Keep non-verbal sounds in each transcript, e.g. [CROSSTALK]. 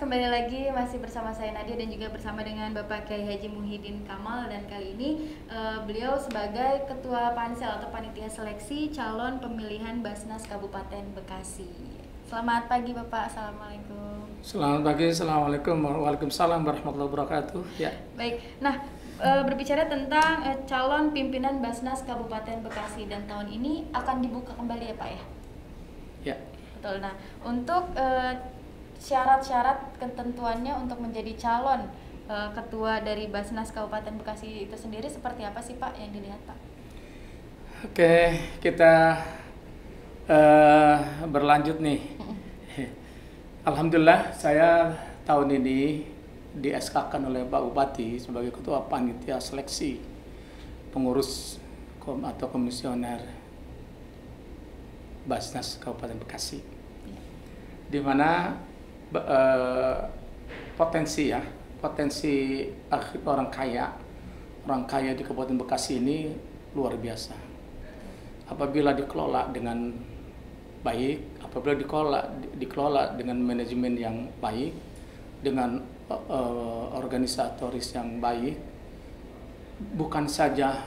kembali lagi masih bersama saya Nadia dan juga bersama dengan Bapak Kiai Haji Muhyiddin Kamal dan kali ini uh, beliau sebagai Ketua Pansel atau Panitia Seleksi Calon Pemilihan Basnas Kabupaten Bekasi. Selamat pagi Bapak, Assalamualaikum. Selamat pagi, Assalamualaikum Waalaikumsalam warahmatullahi wabarakatuh. Ya. Baik, nah uh, berbicara tentang uh, calon pimpinan Basnas Kabupaten Bekasi dan tahun ini akan dibuka kembali ya Pak ya? Ya. Betul. Nah, untuk uh, syarat-syarat ketentuannya untuk menjadi calon uh, ketua dari Basnas Kabupaten Bekasi itu sendiri seperti apa sih Pak yang dilihat Pak? Oke, kita uh, berlanjut nih. [LAUGHS] Alhamdulillah saya tahun ini di SK kan oleh Pak Bupati sebagai ketua panitia seleksi pengurus kom atau komisioner Basnas Kabupaten Bekasi. Ya. Di mana uh, potensi ya potensi orang kaya. Orang kaya di Kabupaten Bekasi ini luar biasa. Apabila dikelola dengan baik apabila dikelola dikelola dengan manajemen yang baik dengan uh, organisatoris yang baik bukan saja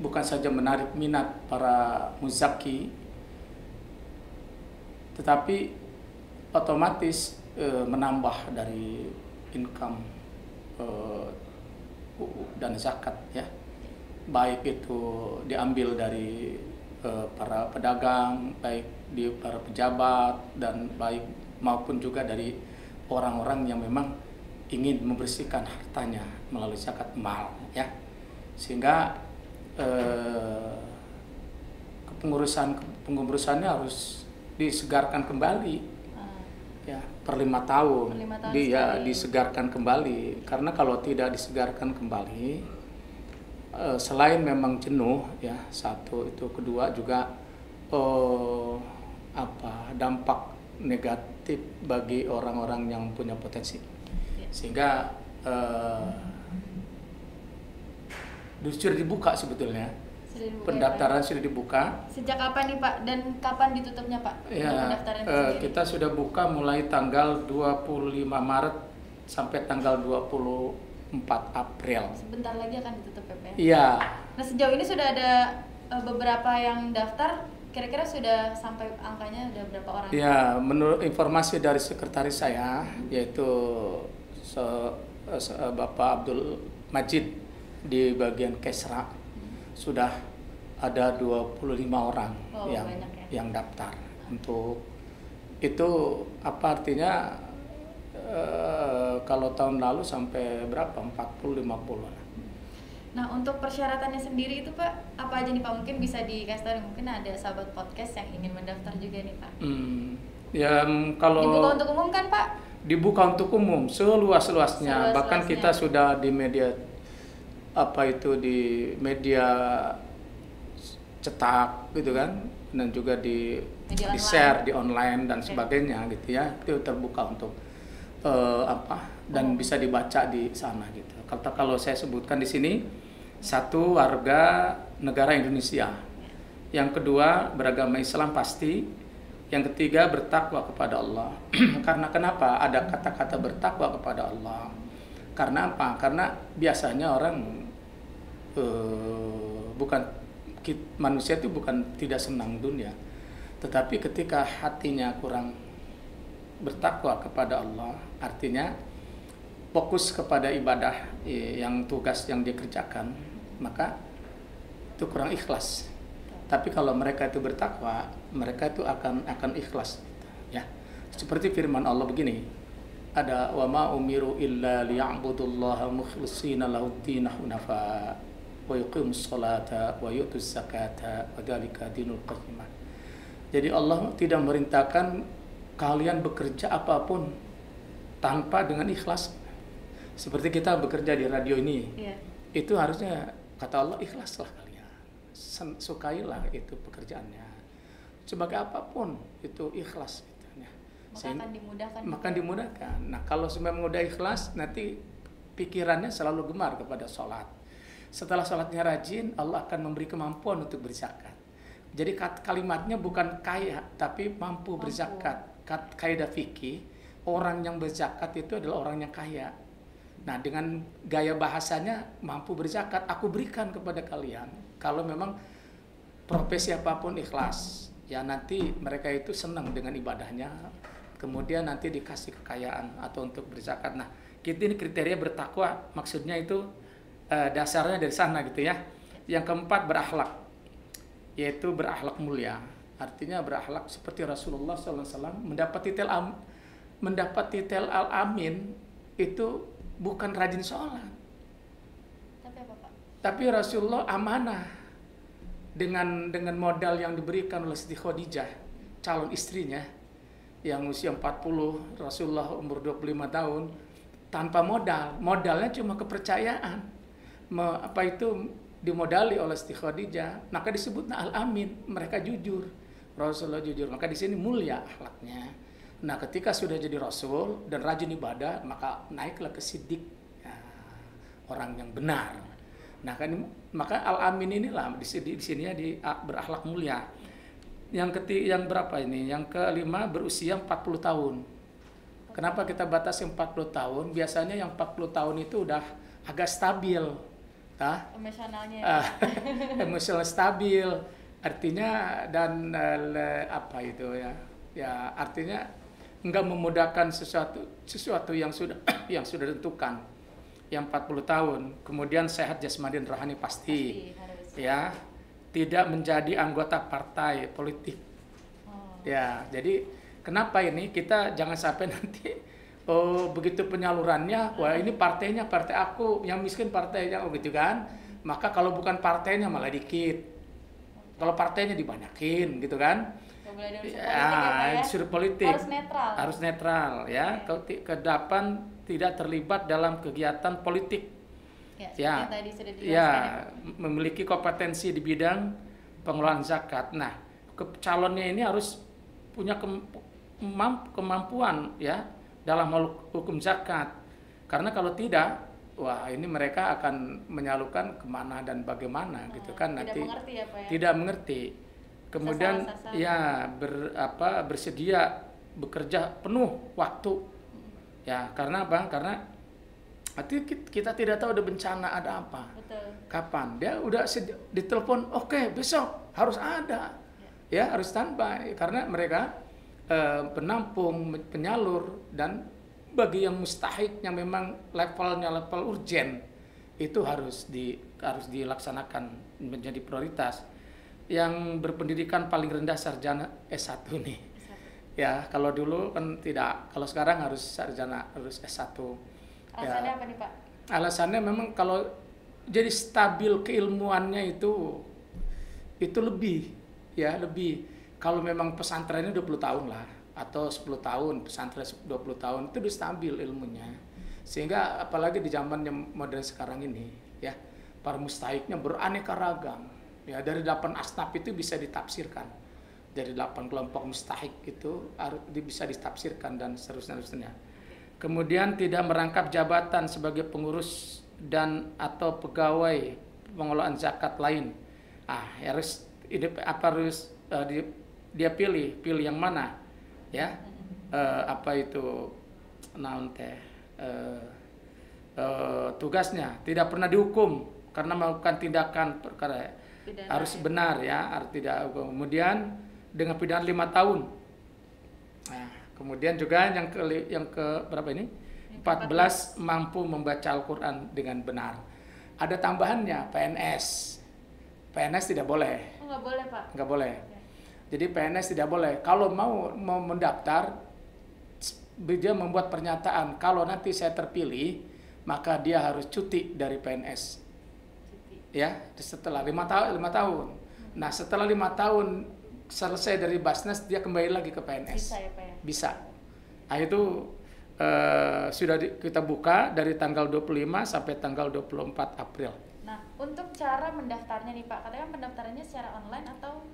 bukan saja menarik minat para muzaki tetapi otomatis e, menambah dari income e, dan zakat ya. Baik itu diambil dari e, para pedagang baik di para pejabat dan baik maupun juga dari orang-orang yang memang ingin membersihkan hartanya melalui zakat mal ya. Sehingga eh, kepengurusan kepengurusannya harus disegarkan kembali ya per lima tahun, per lima tahun dia disegarkan kembali. Karena kalau tidak disegarkan kembali uh, selain memang jenuh ya satu itu kedua juga uh, apa dampak negatif bagi orang-orang yang punya potensi. Ya. sehingga uh, sudah dibuka sebetulnya sudah pendaftaran ya, sudah dibuka. Sejak kapan nih Pak dan kapan ditutupnya Pak? Ya, uh, kita sudah buka mulai tanggal 25 Maret sampai tanggal 24 April. Sebentar lagi akan ditutup PP. Ya, iya. Nah sejauh ini sudah ada uh, beberapa yang daftar. Kira-kira sudah sampai angkanya udah berapa orang? Ya, menurut informasi dari sekretaris saya yaitu se, se, Bapak Abdul Majid di bagian Kesra sudah ada 25 orang oh, yang ya? yang daftar untuk itu apa artinya e, kalau tahun lalu sampai berapa 40 50 lah. Nah untuk persyaratannya sendiri itu Pak apa aja nih Pak mungkin bisa dikasih tahu mungkin ada sahabat podcast yang ingin mendaftar juga nih Pak. Hmm, ya kalau dibuka untuk umum kan Pak? Dibuka untuk umum seluas-luasnya bahkan kita sudah di media apa itu di media cetak gitu kan dan juga di di share di online dan okay. sebagainya gitu ya itu terbuka untuk uh, apa dan oh. bisa dibaca di sana gitu. Kata kalau saya sebutkan di sini satu warga negara Indonesia, yang kedua beragama Islam pasti, yang ketiga bertakwa kepada Allah. [CLEARS THROAT] Karena kenapa ada kata-kata bertakwa kepada Allah? Karena apa? Karena biasanya orang uh, bukan manusia itu bukan tidak senang dunia, tetapi ketika hatinya kurang bertakwa kepada Allah, artinya fokus kepada ibadah yang tugas yang dikerjakan, maka itu kurang ikhlas. Tapi kalau mereka itu bertakwa, mereka itu akan akan ikhlas. Ya, seperti firman Allah begini, ada wa ma umiru illa liya'budullaha mukhlishina lahu wa yuqimus salata wa yu'tuz zakata wa dzalika dinul qayyimah. Jadi Allah tidak merintahkan kalian bekerja apa pun tanpa dengan ikhlas. Seperti kita bekerja di radio ini. Yeah. Itu harusnya kata Allah ikhlaslah kalian. Sukailah itu pekerjaannya. Sebagai apa pun itu ikhlas gitu ya. Maka akan dimudahkan. Maka dimudahkan. Nah, kalau memang udah ikhlas nanti pikirannya selalu gemar kepada sholat setelah sholatnya rajin, Allah akan memberi kemampuan untuk berzakat. Jadi kalimatnya bukan kaya, tapi mampu, mampu. berzakat. Kaidah fikih, orang yang berzakat itu adalah orang yang kaya. Nah, dengan gaya bahasanya mampu berzakat, aku berikan kepada kalian. Kalau memang profesi apa pun ikhlas, ya nanti mereka itu senang dengan ibadahnya. Kemudian nanti dikasih kekayaan atau untuk berzakat. Nah, kita ini kriteria bertakwa, maksudnya itu eh, dasarnya dari sana gitu ya. Yang keempat berakhlak, yaitu berakhlak mulia. Artinya berakhlak seperti Rasulullah SAW mendapat titel am, mendapat titel al amin itu bukan rajin sholat. Tapi apa Pak? Tapi Rasulullah amanah dengan dengan modal yang diberikan oleh Siti Khadijah, calon istrinya yang usia 40, Rasulullah umur 25 tahun tanpa modal. Modalnya cuma kepercayaan. Me, apa itu dimodali oleh Siti Khadijah, maka disebut al-amin, mereka jujur. Rasulullah jujur, maka di sini mulia akhlaknya Nah, ketika sudah jadi rasul dan rajin ibadah, maka naiklah ke sidik ya, orang yang benar. Nah, kan maka al-amin inilah di sini di sini ya di berakhlak mulia. Yang ketiga yang berapa ini? Yang kelima berusia 40 tahun. Kenapa kita batasi 40 tahun? Biasanya yang 40 tahun itu udah agak stabil. Tah? Emosionalnya. Uh, [LAUGHS] emosional stabil. Artinya dan uh, apa itu ya? Ya, artinya enggak memudahkan sesuatu sesuatu yang sudah [COUGHS] yang sudah ditentukan yang 40 tahun kemudian sehat jasmani dan rohani pasti, pasti ya tidak menjadi anggota partai politik oh. ya jadi kenapa ini kita jangan sampai [LAUGHS] nanti oh begitu penyalurannya wah ini partainya partai aku yang miskin partainya oh gitu kan? Maka kalau bukan partainya malah dikit. Kalau partainya dibanyakin gitu kan? Unsur ya, politik ya, unsur politik. Harus netral. Harus netral ya. Okay. kedapan tidak terlibat dalam kegiatan politik. Ya, ya, tadi sudah ya, ya memiliki kompetensi di bidang pengelolaan zakat. Nah ke, calonnya ini harus punya ke, kemampuan ya dalam hukum zakat. Karena kalau tidak wah ini mereka akan menyalurkan ke mana dan bagaimana nah, gitu kan. tidak nanti mengerti ya, Pak, ya? tidak mengerti. Kemudian ya ber, apa bersedia bekerja penuh waktu. Ya karena apa? Karena nanti kita tidak tahu ada bencana ada apa. Betul. kapan? Dia udah ditelepon oke okay, besok harus ada. Ya, ya harus standby. Karena mereka penampung penyalur dan bagi yang mustahik yang memang levelnya level urgent itu harus di harus dilaksanakan menjadi prioritas yang berpendidikan paling rendah sarjana S1 nih. S1. Ya, kalau dulu kan tidak, kalau sekarang harus sarjana harus S1. Alasannya ya. apa nih, Pak? Alasannya memang kalau jadi stabil keilmuannya itu itu lebih ya, lebih kalau memang pesantrennya 20 tahun lah atau 10 tahun, pesantren 20 tahun itu udah stabil ilmunya. Sehingga apalagi di zaman yang modern sekarang ini ya, para mustahiknya beraneka ragam Ya, dari delapan asnaf itu bisa ditafsirkan. Dari delapan kelompok mustahik itu bisa ditafsirkan dan seterusnya. Kemudian tidak merangkap jabatan sebagai pengurus dan atau pegawai pengelolaan zakat lain. Ah, harus apa harus uh, dia, dia pilih, pilih yang mana? Ya. Uh, apa itu? Naon teh? Uh, uh, tugasnya. Tidak pernah dihukum karena melakukan tindakan perkara. Pidana, harus ya. benar ya. Tidak kemudian dengan pidana lima tahun. Nah kemudian juga yang ke yang ke berapa ini? 14 mampu membaca Al-Quran dengan benar. Ada tambahannya PNS PNS tidak boleh. Oh, nggak boleh pak. Nggak boleh jadi PNS tidak boleh. Kalau mau mau mendaftar dia membuat pernyataan kalau nanti saya terpilih maka dia harus cuti dari PNS ya setelah lima tahun lima tahun. Nah setelah lima tahun selesai dari Basnas dia kembali lagi ke PNS bisa ya Pak ya? bisa. Nah itu uh, sudah di, kita buka dari tanggal 25 sampai tanggal 24 April. Nah untuk cara mendaftarnya nih Pak katanya pendaftarannya secara online atau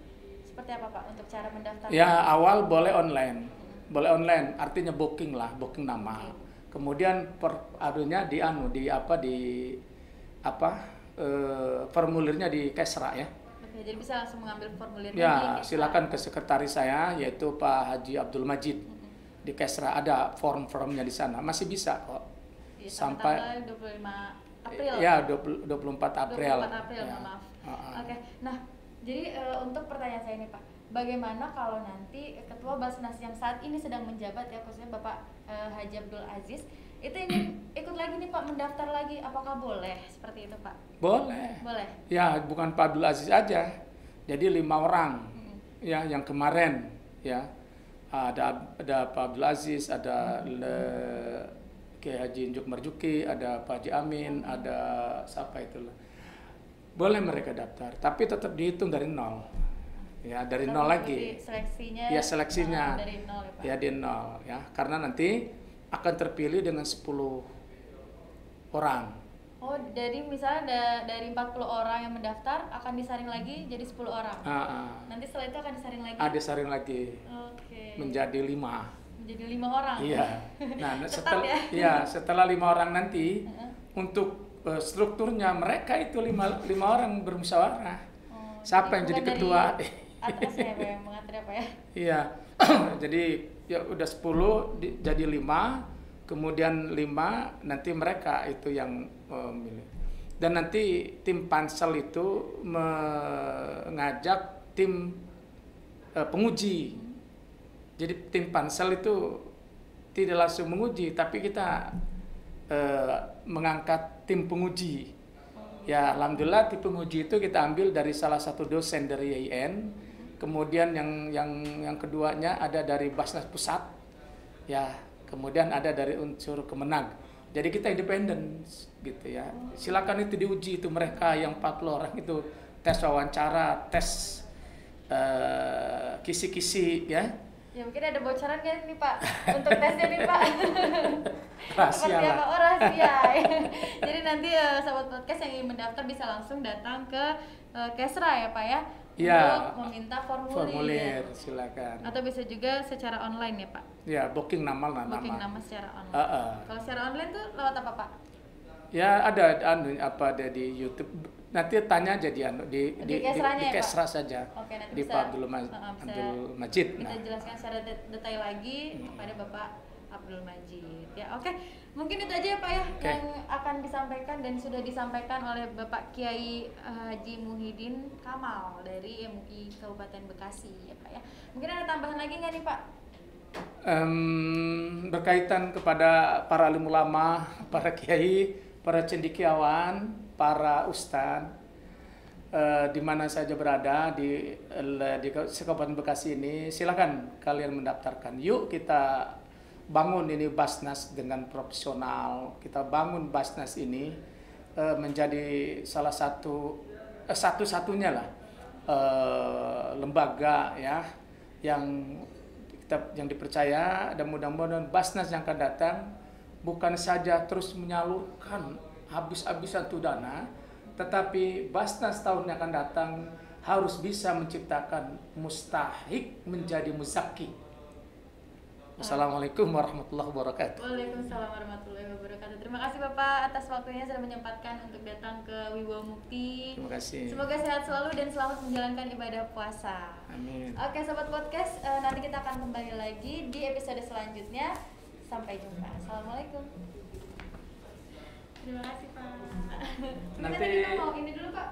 seperti apa Pak untuk cara mendaftar ya awal boleh online hmm. boleh online artinya booking lah booking nama kemudian per adunya di anu di apa di apa uh, formulirnya di Kesra ya. Oke, jadi bisa langsung mengambil formulirnya ya, di silakan ke sekretaris saya yaitu Pak Haji Abdul Majid. di Kesra ada form-formnya di sana masih bisa kok Iya, sampai tanggal 25 April. ya 20, 24 April 24 April, Ya. maaf. Uh-uh. Oke. Nah, jadi eh, untuk pertanyaan saya ini, Pak. Bagaimana kalau nanti Ketua Basnas yang saat ini sedang menjabat ya khususnya Bapak eh, Haji Abdul Aziz itu ingin ikut lagi nih Pak mendaftar lagi apakah boleh seperti itu Pak? boleh Boleh. ya bukan Pak Abdul Aziz aja jadi lima orang Hmm. ya yang kemarin ya ada ada Pak Abdul Aziz ada Le, Kiai Haji Injuk Marjuki ada Pak Haji Amin ada siapa itu boleh mereka daftar tapi tetap dihitung dari nol ya dari nol lagi Seleksinya. ya seleksinya eh, dari nol ya Pak. ya di nol ya karena nanti akan terpilih dengan 10 orang Oh, jadi misalnya da- dari 40 orang yang mendaftar akan disaring lagi jadi 10 orang. Ah, ah. Nanti setelah itu akan disaring lagi. ada saring lagi Oke. menjadi lima Menjadi lima orang. Iya. [LAUGHS] Nah, setelah ya? ya setelah lima orang nanti Heeh. untuk eh, strukturnya mereka itu lima lima orang bermusyawarah. Oh, Siapa yang jadi ketua? Atas ya, Pak, yang mengatur apa ya? Iya. [CLEARS THROAT] jadi ya udah 10 di- jadi lima, kemudian lima nanti mereka itu yang eh, milih. Dan nanti tim pansel itu mengajak tim eh, penguji. Jadi tim pansel itu tidak langsung menguji, tapi kita eh, mengangkat tim penguji. Ya, alhamdulillah tim penguji itu kita ambil dari salah satu dosen dari YIN. Kemudian yang yang yang keduanya ada dari Basnas Pusat. Ya, kemudian ada dari unsur Kemenag. Jadi kita independen gitu ya. Silakan itu diuji itu mereka yang 40 orang itu tes wawancara, tes eh, kisi-kisi ya. Ya mungkin ada bocoran kan nih Pak untuk tesnya nih Pak. [LAUGHS] Rahasia lah. Rahasia. [LAUGHS] Jadi nanti eh, sahabat podcast yang ingin mendaftar bisa langsung datang ke eh, Kesra ya Pak ya. Iya. Untuk meminta formulir. Formulir silakan. Atau bisa juga secara online ya Pak. Ya, booking nama lah nama. Booking nama secara online. Ah, ah. Kalau secara online tuh lewat apa Pak? Ya ada anu apa ada di YouTube. Nanti tanya aja di anu di Di Kesranya di ya? Kesra saja. Oke, nanti di bisa- Pak Abdul, Ma- uh, bisa Abdul Majid. Kita Nah, jelaskan secara det- detail lagi kepada Bapak Abdul Majid. Ya, oke. Mungkin itu aja ya Pak ya Oke. yang akan disampaikan dan sudah disampaikan oleh Bapak Kiai eh, Haji Muhyiddin Kamal dari MUI Kabupaten Bekasi ya Pak ya. Mungkin ada tambahan lagi nggak nih Pak? Em, berkaitan kepada para alim ulama, para kiai, para cendikiawan, para ustadz, eh, di mana saja berada di di Kabupaten Bekasi ini, silakan kalian mendaftarkan. Yuk kita bangun ini Basnas dengan profesional. Kita bangun Basnas ini eh, menjadi salah satu eh, satu-satunya lah eh, lembaga ya yang kita yang dipercaya dan mudah-mudahan Basnas yang akan datang bukan saja terus menyalurkan habis-habisan tuh dana, tetapi Basnas tahun yang akan datang harus bisa menciptakan mustahik menjadi muzaki. Assalamualaikum warahmatullahi wabarakatuh. Waalaikumsalam warahmatullahi wabarakatuh. Terima kasih Bapak atas waktunya sudah menyempatkan untuk datang ke Wibawa Mukti. Terima kasih. Semoga sehat selalu dan selamat menjalankan ibadah puasa. Amin. Oke sobat podcast, eh, nanti kita akan kembali lagi di episode selanjutnya. Sampai jumpa. Assalamualaikum. Terima kasih Pak. Nanti kita mau ini dulu Pak.